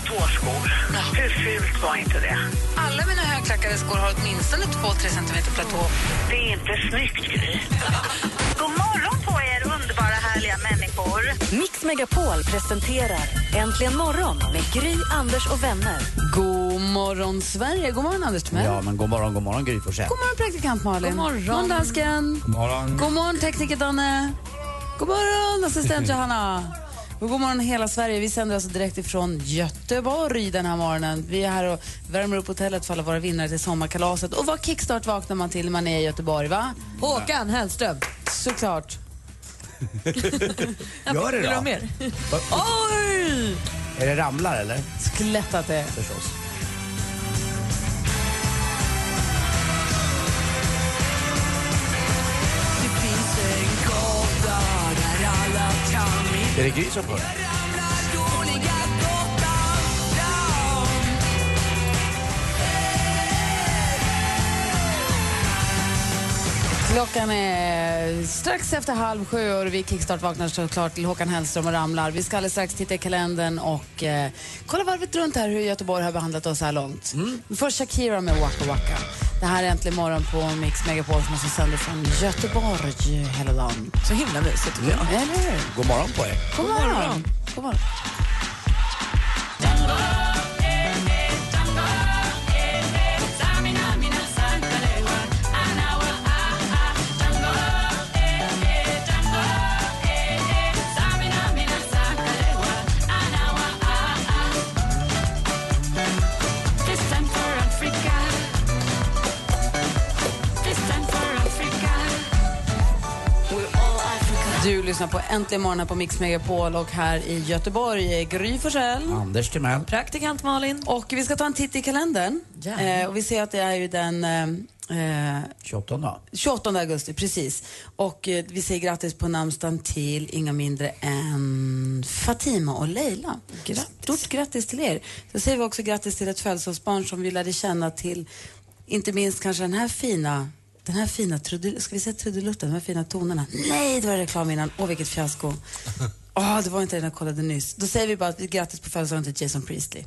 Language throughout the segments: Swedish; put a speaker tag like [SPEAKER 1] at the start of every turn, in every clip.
[SPEAKER 1] platåskor, hur fult var inte det?
[SPEAKER 2] Alla mina högklackade skor har åtminstone 2-3 centimeter platå.
[SPEAKER 1] Det är inte snyggt, Gry. God morgon på er, underbara härliga människor.
[SPEAKER 3] Mix Megapol presenterar Äntligen morgon med Gry, Anders och vänner.
[SPEAKER 2] God morgon, Sverige. God morgon, Anders Timell.
[SPEAKER 4] Ja, men god morgon, god morgon Gry Forssell.
[SPEAKER 2] God morgon, praktikant Malin. God morgon, god morgon dansken.
[SPEAKER 4] God morgon.
[SPEAKER 2] God morgon, tekniker Danne. God morgon, assistent Johanna. God morgon hela Sverige. Vi sänder alltså direkt ifrån Göteborg den här morgonen. Vi är här och värmer upp hotellet för alla våra vinnare till sommarkalaset. Och vad kickstart vaknar man till när man är i Göteborg, va? Håkan Hellström. Såklart.
[SPEAKER 4] Gör det då.
[SPEAKER 2] mer?
[SPEAKER 4] Va-
[SPEAKER 2] Oj!
[SPEAKER 4] Är det ramlar eller?
[SPEAKER 2] Att det är.
[SPEAKER 4] Förstås. Är det Gry som?
[SPEAKER 2] Klockan är strax efter halv sju och vi kickstart vaknar såklart till Håkan Hellström och ramlar. Vi ska alldeles strax titta i kalendern och eh, kolla varvet runt här hur Göteborg har behandlat oss så här långt.
[SPEAKER 4] Mm.
[SPEAKER 2] Först Shakira med Waka Waka. Det här är äntligen morgon på Mix Megapol som alltså sänder från Göteborg hela dagen. Så himla mysigt tycker jag. Eller hur?
[SPEAKER 4] God morgon på er.
[SPEAKER 2] God morgon. God morgon. Du lyssnar på Äntligen morgon här på Mix Megapol och här i Göteborg är Gry Forssell.
[SPEAKER 4] Anders Timell.
[SPEAKER 2] Praktikant Malin. Och vi ska ta en titt i kalendern. Eh, och vi ser att det är ju den eh, eh,
[SPEAKER 4] 28 då.
[SPEAKER 2] 28 augusti, precis. Och eh, vi säger grattis på namnsdagen till inga mindre än Fatima och Leila. Stort grattis till er. Så säger vi också grattis till ett födelsedagsbarn som vi lärde känna till, inte minst kanske den här fina den här fina trudel, ska vi säga trudelutten, de här fina tonerna. Nej, det var reklam innan. Åh, vilket fiasko. Åh, det var inte den jag kollade nyss. Då säger vi bara att vi grattis på födelsedagen till Jason Priestley.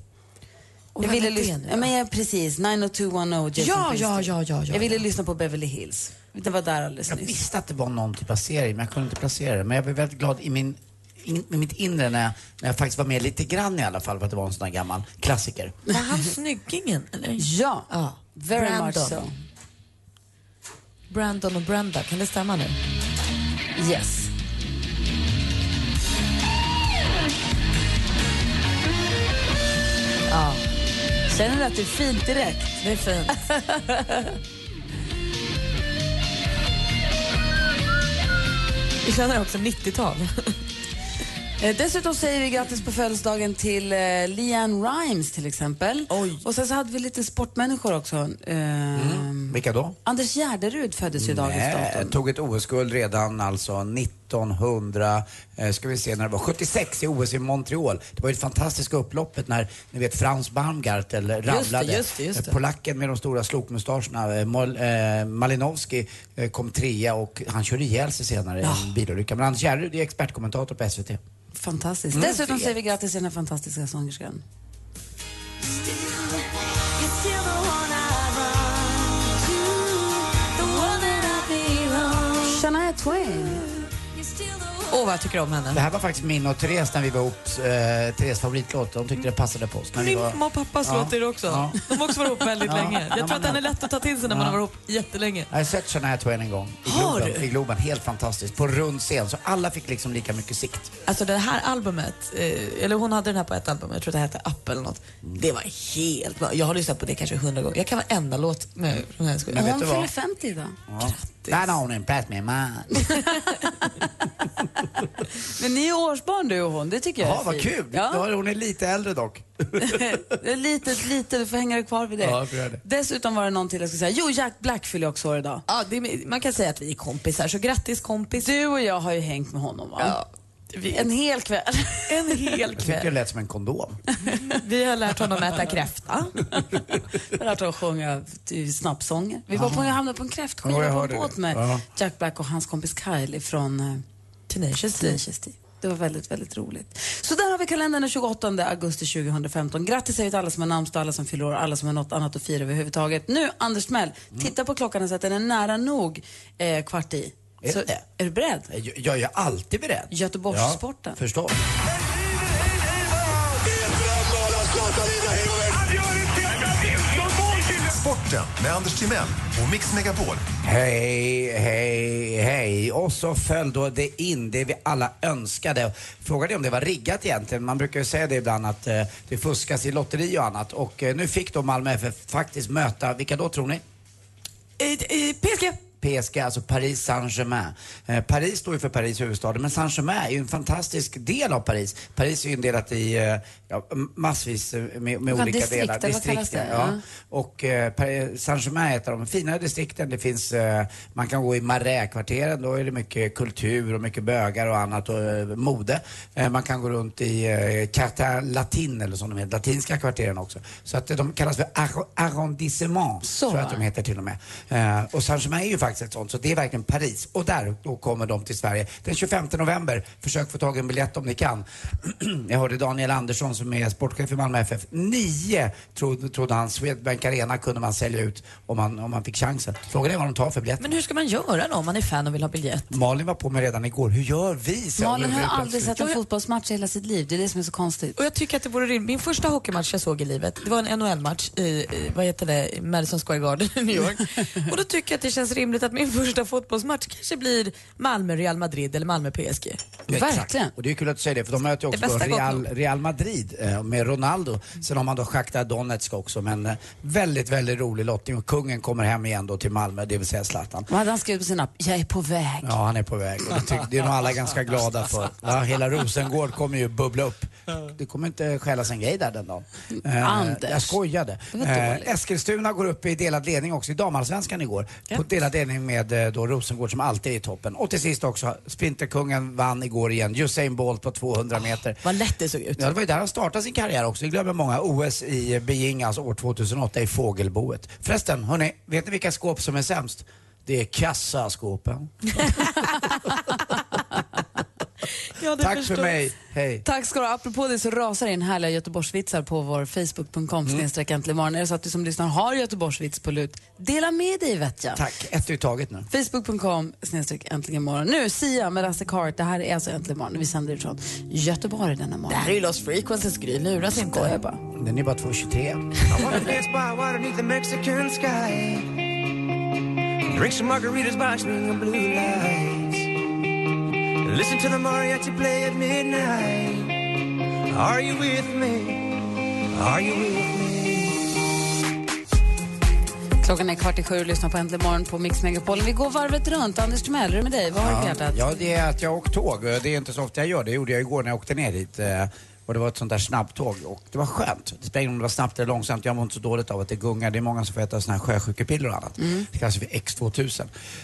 [SPEAKER 2] jag
[SPEAKER 5] vem
[SPEAKER 2] ville lyssna, ja, men jag, precis, 90210 Jason
[SPEAKER 5] Ja,
[SPEAKER 2] Priestley.
[SPEAKER 5] ja, ja, ja, ja,
[SPEAKER 2] Jag ville
[SPEAKER 5] ja.
[SPEAKER 2] lyssna på Beverly Hills. Det var där alldeles
[SPEAKER 4] Jag
[SPEAKER 2] nyss.
[SPEAKER 4] visste att det var någon typ av serie, men jag kunde inte placera det. Men jag blev väldigt glad i min in, med mitt inre när jag, när jag faktiskt var med lite grann i alla fall för att det var en sån här gammal klassiker.
[SPEAKER 5] Var han snyggingen? Eller?
[SPEAKER 2] Ja,
[SPEAKER 5] Ja.
[SPEAKER 2] very
[SPEAKER 5] Brandon.
[SPEAKER 2] much so.
[SPEAKER 5] Brandon och Brenda, kan det stämma nu?
[SPEAKER 2] Yes. Ja. Känner du att det är fint direkt?
[SPEAKER 5] Det är fint. Vi känner också 90-tal.
[SPEAKER 2] Eh, dessutom säger vi grattis på födelsedagen till eh, Leanne Rimes till exempel.
[SPEAKER 5] Oj.
[SPEAKER 2] Och sen så hade vi lite sportmänniskor också. Eh,
[SPEAKER 4] Vilka då?
[SPEAKER 2] Anders Gärderud föddes ju dagens datum.
[SPEAKER 4] tog ett OS-guld redan alltså 1900, eh, ska vi se när det var, 76 i OS i Montreal. Det var ju ett fantastiska upploppet när, ni vet Frans Baumgartel ramlade.
[SPEAKER 5] just det, just det.
[SPEAKER 4] Eh, Polacken med de stora slokmustascherna, eh, Mol, eh, Malinowski eh, kom trea och han körde ihjäl sig senare i en bilolycka. Men Anders Gärderud är expertkommentator på SVT.
[SPEAKER 2] Fantastiskt.
[SPEAKER 4] Mm,
[SPEAKER 2] Dessutom
[SPEAKER 4] vet.
[SPEAKER 2] säger vi grattis till den här fantastiska sångerskan. Shania Twain.
[SPEAKER 5] Åh, vad jag tycker om henne.
[SPEAKER 4] Det här var faktiskt min och Therese när vi var ihop, eh, Therese favoritlåt. De tyckte det passade på oss. När vi
[SPEAKER 5] Min
[SPEAKER 4] var...
[SPEAKER 5] mamma och pappas
[SPEAKER 4] Ja.
[SPEAKER 5] låt är det också.
[SPEAKER 4] Ja.
[SPEAKER 5] De har också varit ihop väldigt
[SPEAKER 4] Ja.
[SPEAKER 5] länge.
[SPEAKER 4] Ja,
[SPEAKER 5] Jag tror att den är lätt att ta till sig när man har varit ihop jättelänge.
[SPEAKER 4] Jag har sett Shania Twain en gång i
[SPEAKER 5] Har
[SPEAKER 4] Globen,
[SPEAKER 5] du?
[SPEAKER 4] i Globen. Helt fantastiskt. På rund scen, så alla fick liksom lika mycket sikt.
[SPEAKER 5] Alltså det här albumet, eh, eller hon hade den här på ett album, jag tror det hette Up eller något. Det var helt bra. Jag har lyssnat på det kanske hundra gånger. Jag kan varenda låt med från hennes
[SPEAKER 4] Men vet
[SPEAKER 2] Hon fyller
[SPEAKER 4] vad?
[SPEAKER 2] 50 idag.
[SPEAKER 4] Ja. Bananen, plats med man.
[SPEAKER 2] Men ni är årsbarn du och hon, det tycker jag
[SPEAKER 4] Ja,
[SPEAKER 2] är
[SPEAKER 4] vad
[SPEAKER 2] fint.
[SPEAKER 4] kul.
[SPEAKER 2] Ja.
[SPEAKER 4] Hon är lite äldre dock.
[SPEAKER 2] Lite, lite, du får hänga dig kvar vid det.
[SPEAKER 4] Ja, jag får göra det.
[SPEAKER 2] Dessutom var det någon till jag skulle säga. Jo, Jack Black fyller också år idag.
[SPEAKER 5] Ja, det är, man kan säga att vi är kompisar, så grattis kompis.
[SPEAKER 2] Du och jag har ju hängt med honom va?
[SPEAKER 5] Ja, vi,
[SPEAKER 2] En hel kväll.
[SPEAKER 5] en hel
[SPEAKER 4] Jag tycker det
[SPEAKER 5] kväll.
[SPEAKER 4] lät som en kondom.
[SPEAKER 5] Vi har lärt honom äta kräfta.
[SPEAKER 2] Jag har lärt honom sjunga snabbsånger. Vi var på, jag hamnade på en kräftskiva på en båt med
[SPEAKER 4] Ja.
[SPEAKER 2] Jack Black och hans kompis Kyle från uh,
[SPEAKER 5] Tenacious D.
[SPEAKER 2] Tenacious D. Det var väldigt, väldigt roligt. Så där har vi kalendern den 28 augusti 2015. Grattis säger vi till alla som har namnsdag, alla som fyller år, alla som har något annat att fira överhuvudtaget. Nu, Anders Mell,
[SPEAKER 4] Mm.
[SPEAKER 2] titta på klockan och sätt den är nära nog eh, kvart i.
[SPEAKER 4] Är
[SPEAKER 2] Så,
[SPEAKER 4] det?
[SPEAKER 2] är du beredd?
[SPEAKER 4] Jag, jag är alltid beredd.
[SPEAKER 2] Göteborgssporten.
[SPEAKER 4] Ja, förstås.
[SPEAKER 6] Sporten med Anders Timell och Mix Megapol.
[SPEAKER 4] Hej, hej, hej. Och så föll då det in, det vi alla önskade. Frågade om det var riggat egentligen. Man brukar ju säga det ibland att eh, det fuskas i lotteri och annat. Och eh, nu fick då Malmö FF faktiskt möta, vilka då tror ni?
[SPEAKER 5] Eh, PSG.
[SPEAKER 4] PSG, alltså Paris Saint-Germain. Eh, Paris står ju för Paris huvudstad, men Saint-Germain är ju en fantastisk del av Paris. Paris är ju indelat i eh, ja, massvis med, med olika
[SPEAKER 2] distrikt,
[SPEAKER 4] delar.
[SPEAKER 2] det?
[SPEAKER 4] ja.
[SPEAKER 2] Ja.
[SPEAKER 4] Och eh, Saint-Germain är ett av de finare distrikten. Det finns, eh, man kan gå i Marais-kvarteren, då är det mycket kultur och mycket bögar och annat och eh, mode. Eh, man kan gå runt i eh, Quartier Latin eller som de heter, latinska kvarteren också. Så att de kallas för arro- arrondissement,
[SPEAKER 2] Så.
[SPEAKER 4] tror jag att de heter till och med. Och Saint-Germain är ju faktiskt ett sånt, så det är verkligen Paris. Och där då kommer de till Sverige den 25 november. Försök få tag i en biljett om ni kan. jag hörde Daniel Andersson som är sportchef i Malmö FF. Nio trodde, trodde han Swedbank Arena kunde man sälja ut om man, om man fick chansen. Frågan är vad de tar för biljett.
[SPEAKER 5] Men hur ska man göra då om man är fan och vill ha biljett?
[SPEAKER 4] Malin var på mig redan igår. Hur gör vi? sa
[SPEAKER 2] Malin har aldrig sett en fotbollsmatch i hela sitt liv. Det är det som är så konstigt.
[SPEAKER 5] Och jag tycker att det vore rimligt. Min första hockeymatch jag såg i livet, det var en NHL-match i, vad heter det, Madison Square Garden i New York. och då tycker jag att det känns rimligt att min första fotbollsmatch kanske blir Malmö-Real Madrid eller Malmö-PSG.
[SPEAKER 2] Verkligen.
[SPEAKER 4] Och det är kul att du säger det, för de möter ju också Real. Real Madrid eh, med Ronaldo. Sen har man då Shakhtar Donetsk också, men eh, väldigt, väldigt rolig lottning. Och kungen kommer hem igen då till Malmö, det vill säga Zlatan.
[SPEAKER 2] Vad hade han skrivit på sin app? Jag är på väg.
[SPEAKER 4] Ja, han är på väg. Och det, tyck, det är nog alla ganska glada för. Ja, hela Rosengård kommer ju bubbla upp. Det kommer inte stjälas en grej där den dagen. Eh,
[SPEAKER 2] Anders.
[SPEAKER 4] Jag skojade. Eh. Eskilstuna går upp i delad ledning också i damallsvenskan igår. På delad ledning med eh, då Rosengård som alltid är i toppen. Och till sist också, sprinterkungen vann igår igen. Usain Bolt på 200 meter.
[SPEAKER 5] Vad lätt det såg ut.
[SPEAKER 4] Ja, det var ju där han startade sin karriär också. Det glömmer många. OS i Beijing, alltså år 2008 i fågelboet. Förresten, hörni, vet ni vilka skåp som är sämst? Det är kassaskåpen.
[SPEAKER 5] Ja, det
[SPEAKER 4] Tack för
[SPEAKER 5] förstår.
[SPEAKER 4] mig. Hej.
[SPEAKER 2] Tack ska du ha. Apropå det så rasar in härliga Göteborgsvitsar på vår facebook.com mm. äntligen imorgon. Är det så att du som lyssnar har Göteborgsvits på lut, dela med dig vet jag.
[SPEAKER 4] Tack, ett i taget nu.
[SPEAKER 2] Facebook.com äntligen imorgon. Nu Sia med Lasse Cart. Det här är alltså äntligen imorgon. Vi sänder ifrån Göteborg denna morgon.
[SPEAKER 5] Det här är ju Lost Frequencies Gry, luras inte.
[SPEAKER 2] Skojar bara.
[SPEAKER 4] Den är bara 2.23.
[SPEAKER 7] Drink some margaritas by swinging blue lights. Listen to the mariachi play at midnight. Are you with me? Are you with me?
[SPEAKER 2] Klockan är kvart i sju och lyssnar på Äntligen morgon på Mix Megapol. Vi går varvet runt. Anders Timell, hur är det med dig? Vad har du på hjärtat?
[SPEAKER 4] Ja, det är att jag åkt tåg. Det är inte så ofta jag gör det. Det gjorde jag igår när jag åkte ner hit. Och det var ett sånt där snabbtåg och det var skönt. Det spelar ingen om det var snabbt eller långsamt. Jag mår inte så dåligt av att det gungar. Det är många som får äta såna här sjösjukepiller och annat. Det kallas för X2000.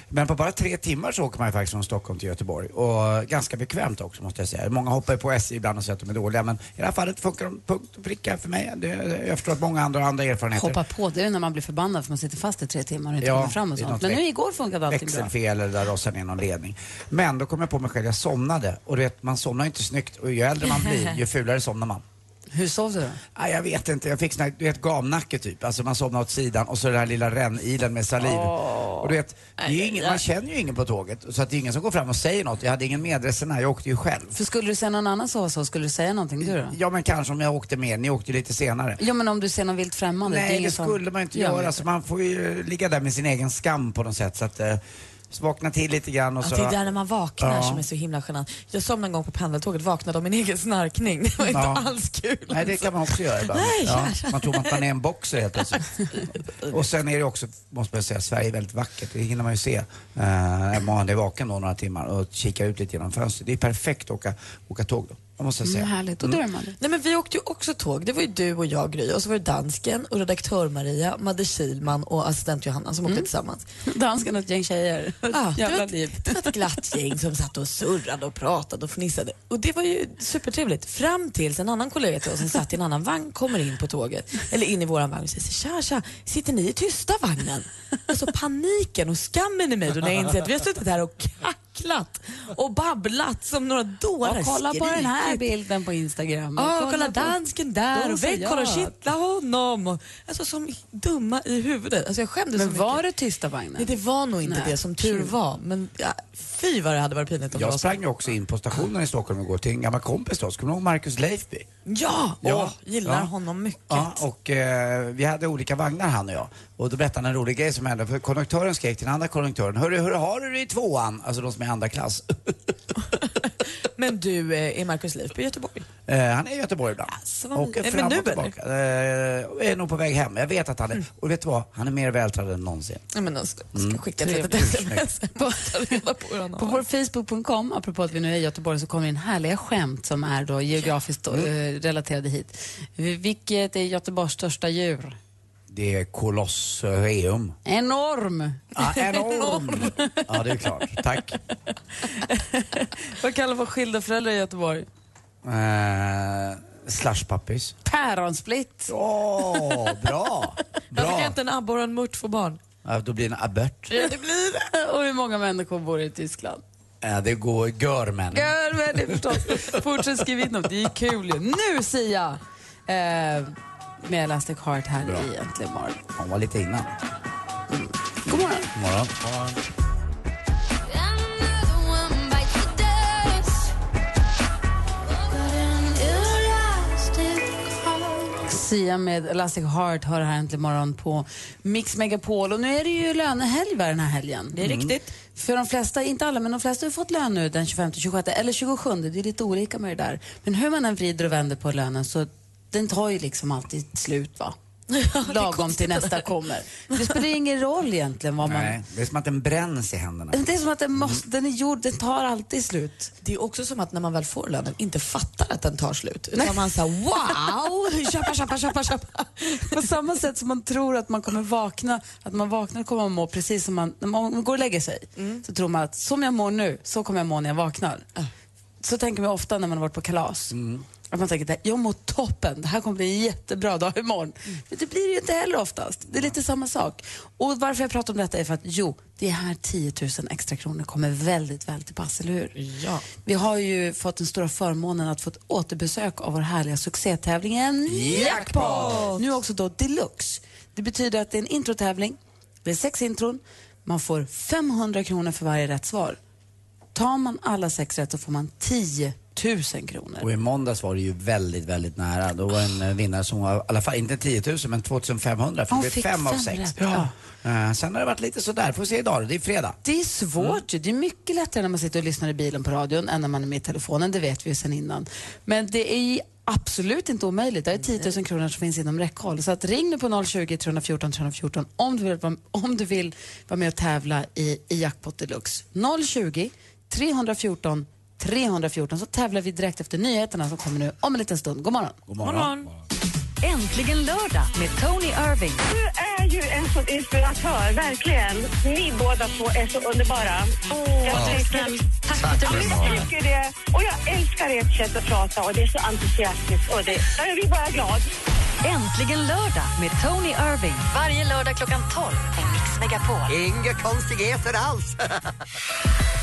[SPEAKER 4] Men på bara tre timmar så åker man ju faktiskt från Stockholm till Göteborg. Och ganska bekvämt också måste jag säga. Många hoppar ju på SJ ibland och säger att de är dåliga. Men i det här fallet funkar de punkt och pricka för mig. Det, jag förstår att många andra har andra erfarenheter.
[SPEAKER 2] Hoppa på, det är när man blir förbannad för man sitter fast i tre timmar och inte
[SPEAKER 4] Ja,
[SPEAKER 2] kommer fram och sånt. Men nu igår funkade allting bra.
[SPEAKER 4] växelfel eller där rasade ner någon ledning. Men då kom jag på mig själv, jag somnade. Och du vet, man somnar inte snyggt. Och ju äldre man blir, ju fulare somnar man.
[SPEAKER 2] Hur sov du då?
[SPEAKER 4] Nej, jag vet inte. Jag fick sån här, du vet, gamnacke typ. Alltså man somnar åt sidan och så den här lilla rännilen med saliv. Och du vet, det ingen, man känner ju ingen på tåget. Så att det är ingen som går fram och säger något. Jag hade ingen medresenär, jag åkte ju själv.
[SPEAKER 2] För skulle du se någon annan sova så, skulle du säga någonting du då?
[SPEAKER 4] Ja men kanske om jag åkte med, ni åkte ju lite senare.
[SPEAKER 2] Ja men om du ser någon vilt främmande.
[SPEAKER 4] Nej, det
[SPEAKER 2] som-
[SPEAKER 4] skulle man inte göra.
[SPEAKER 2] men-
[SPEAKER 4] Så man får ju ligga där med sin egen skam på något sätt. Så att, eh, vakna till lite grann och
[SPEAKER 5] Ja,
[SPEAKER 4] så...
[SPEAKER 5] det är där när man vaknar
[SPEAKER 4] Ja.
[SPEAKER 5] som är så himla genant. Jag somnade en gång på pendeltåget, vaknade av min egen snarkning. Det var inte
[SPEAKER 4] Ja.
[SPEAKER 5] alls kul.
[SPEAKER 4] Nej, det kan man också göra ibland.
[SPEAKER 5] Nej,
[SPEAKER 4] ja, man tror att man är en boxer helt plötsligt. Och sen är det också, måste man säga, Sverige är väldigt vackert. Det hinner man ju se. Uh, man är vaken då några timmar och kika ut lite genom fönstret. Det är perfekt att åka, åka tåg då. Måste jag säga.
[SPEAKER 2] Mm, härligt. Och du Malin?
[SPEAKER 5] Nej, men vi åkte ju också tåg. Det var ju du och jag, Gry, och så var det dansken och redaktör Maria, Madde Kilman och assistent Johanna som åkte tillsammans.
[SPEAKER 2] Dansken och ett gäng tjejer.
[SPEAKER 5] Ja, det, var,
[SPEAKER 2] liv.
[SPEAKER 5] det var ett glatt gäng som satt och surrade och pratade och fnissade. Och det var ju supertrevligt. Fram tills en annan kollega till oss som satt i en annan vagn kommer in på tåget, eller in i våran vagn och säger tja, tja, sitter ni i tysta vagnen? Alltså paniken och skammen i mig då när jag inser att vi har suttit här och kacklat och babblat som några dårar.
[SPEAKER 2] Och kolla på den här bilden på Instagram.
[SPEAKER 5] Ja,
[SPEAKER 2] Och
[SPEAKER 5] kolla
[SPEAKER 2] på-
[SPEAKER 5] dansken där
[SPEAKER 2] Då
[SPEAKER 5] och väck, kolla
[SPEAKER 2] jag.
[SPEAKER 5] kittla honom. Och, alltså som dumma i huvudet. Alltså jag skämdes
[SPEAKER 2] Men
[SPEAKER 5] så mycket.
[SPEAKER 2] var det tysta vagnen?
[SPEAKER 5] Nej, det var nog inte
[SPEAKER 2] Nej,
[SPEAKER 5] det som tur var. Men ja, fy vad det hade varit pinigt om
[SPEAKER 4] Jag sprang ju också in på stationen i Stockholm igår till en gammal kompis till oss. Kommer du ihåg Marcus Leifby?
[SPEAKER 5] Ja,
[SPEAKER 4] Ja.
[SPEAKER 5] Åh, gillar
[SPEAKER 4] Ja.
[SPEAKER 5] honom mycket.
[SPEAKER 4] Ja, och eh, vi hade olika vagnar han och jag. Och då berättade han en rolig grej som hände. För konduktören skrek till den andra konduktören. Hörru, hur har du det i tvåan? Alltså de som är i andra klass.
[SPEAKER 5] Men du, eh, är Markus Leifby i Göteborg?
[SPEAKER 4] Eh, han är i Göteborg ibland.
[SPEAKER 5] Alltså, vad-
[SPEAKER 4] och
[SPEAKER 5] Eh, men
[SPEAKER 4] fram
[SPEAKER 5] nu,
[SPEAKER 4] och tillbaka. Eh, är nog på väg hem. Jag vet att han är... Och vet du vad? Han är mer vältränad än någonsin.
[SPEAKER 5] Ja, men jag ska, ska
[SPEAKER 4] Mm.
[SPEAKER 5] skicka ett litet
[SPEAKER 4] Trevligt.
[SPEAKER 5] sms. På
[SPEAKER 2] På
[SPEAKER 5] har
[SPEAKER 2] vår Facebook.com, apropå att vi nu är i Göteborg, så kommer in härliga skämt som är då geografiskt
[SPEAKER 4] Mm.
[SPEAKER 2] eh, relaterade hit. Vilket är Göteborgs största djur?
[SPEAKER 4] Det är Colosseum.
[SPEAKER 2] Enorm!
[SPEAKER 4] Ja, enorm. ja, det är klart. Tack.
[SPEAKER 2] Vad kallar man skilda föräldrar i Göteborg?
[SPEAKER 4] Eh, Slushpuppies.
[SPEAKER 2] Päronsplitt.
[SPEAKER 4] Åh, bra.
[SPEAKER 5] Varför kan
[SPEAKER 4] Bra.
[SPEAKER 5] inte en abborre och en mört få barn?
[SPEAKER 4] Ja, då blir det en abort.
[SPEAKER 5] Ja, det blir det.
[SPEAKER 2] Och hur många människor bor i Tyskland?
[SPEAKER 4] Ja, det går görmen.
[SPEAKER 2] Gör väl det förstås. Fortsätt skriva in dem, det är kul ju. Nu Sia! Eh, med Elastic Heart här
[SPEAKER 4] Bra.
[SPEAKER 2] i Äntligen morgon.
[SPEAKER 4] Hon var lite innan.
[SPEAKER 2] God morgon.
[SPEAKER 4] God morgon.
[SPEAKER 2] Sia med Elastic Heart hör här äntligen morgon på Mix Megapol. Och nu är det ju lönehelg den här helgen.
[SPEAKER 5] Det är riktigt.
[SPEAKER 2] För de flesta, inte alla, men de flesta har fått lön nu den 25, 26 eller 27. Det är lite olika med det där. Men hur man än vrider och vänder på lönen så den tar ju liksom alltid slut va? Lagom till nästa kommer. Det spelar ingen roll egentligen vad man...
[SPEAKER 4] Nej, det är som att den bränns i händerna.
[SPEAKER 2] Det är som att den, måste, den är gjord, den tar alltid slut.
[SPEAKER 5] Det är också som att när man väl får lönen inte fattar att den tar slut. Utan man säger wow, köpa, köpa, köpa, köpa.
[SPEAKER 2] På samma sätt som man tror att man kommer vakna, att man vaknar och kommer att må precis som man, när man går och lägger sig. Så tror man att som jag mår nu, så kommer jag må när jag vaknar. Så tänker man ofta när man har varit på kalas. Att man tänker att jag mår toppen, det här kommer bli en jättebra dag imorgon. Men det blir det ju inte heller oftast. Det är lite samma sak. Och varför jag pratar om detta är för att jo, det här 10 000 extra kronor kommer väldigt väl till pass, eller hur?
[SPEAKER 5] Ja.
[SPEAKER 2] Vi har ju fått den stora förmånen att få ett återbesök av vår härliga succétävling Jackpot! Nu också då deluxe. Det betyder att det är en introtävling, det är sex intron, man får 500 kronor för varje rätt svar. Tar man alla sex rätt så får man 10 000 kronor.
[SPEAKER 4] Och i måndags var det ju väldigt, väldigt nära. Då var en vinnare som var, i alla fall inte 10 000 men 2500 för
[SPEAKER 2] Hon
[SPEAKER 4] det blev fem av sex.
[SPEAKER 2] ja.
[SPEAKER 4] Eh, sen har det varit lite sådär, får se idag det är fredag.
[SPEAKER 2] Det är svårt ju. Det är mycket lättare när man sitter och lyssnar i bilen på radion än när man är med i telefonen, det vet vi ju sedan innan. Men det är absolut inte omöjligt. Det är 10 000 kronor som finns inom räckhåll. Så att ring nu på 020 314 314 om du vill, om du vill vara med och tävla i, i Jackpot Deluxe. 020 314 314 så tävlar vi direkt efter nyheterna som kommer nu om en liten stund. God morgon.
[SPEAKER 4] God morgon.
[SPEAKER 3] Äntligen lördag med Tony Irving.
[SPEAKER 1] Du är ju en sån inspiratör, verkligen. Ni båda två är så underbara. jag tycker,
[SPEAKER 3] Tack för att du lyssnar.
[SPEAKER 1] jag det. Och jag älskar ert sätt att prata och det är så entusiastiskt. Och det, jag blir bara glad.
[SPEAKER 3] Äntligen lördag med Tony Irving. Varje lördag klockan 12 på Mix Megapol.
[SPEAKER 8] Inga konstigheter alls.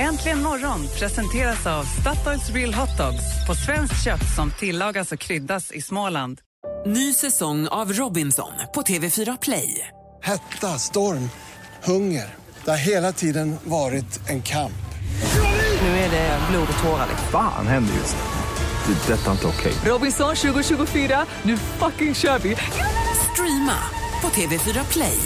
[SPEAKER 9] Äntligen morgon presenteras av Statoils Real Hot Dogs på svenskt kött som tillagas och kryddas i Småland.
[SPEAKER 10] Ny säsong av Robinson på TV4 Play.
[SPEAKER 11] Hetta, storm, hunger. Det har hela tiden varit en kamp.
[SPEAKER 10] Nu är det blod och tårar. liksom.
[SPEAKER 12] Fan händer just nu. Det. är Detta är inte okej.
[SPEAKER 9] Robinson 2024, nu fucking kör vi!
[SPEAKER 10] Streama på TV4 Play.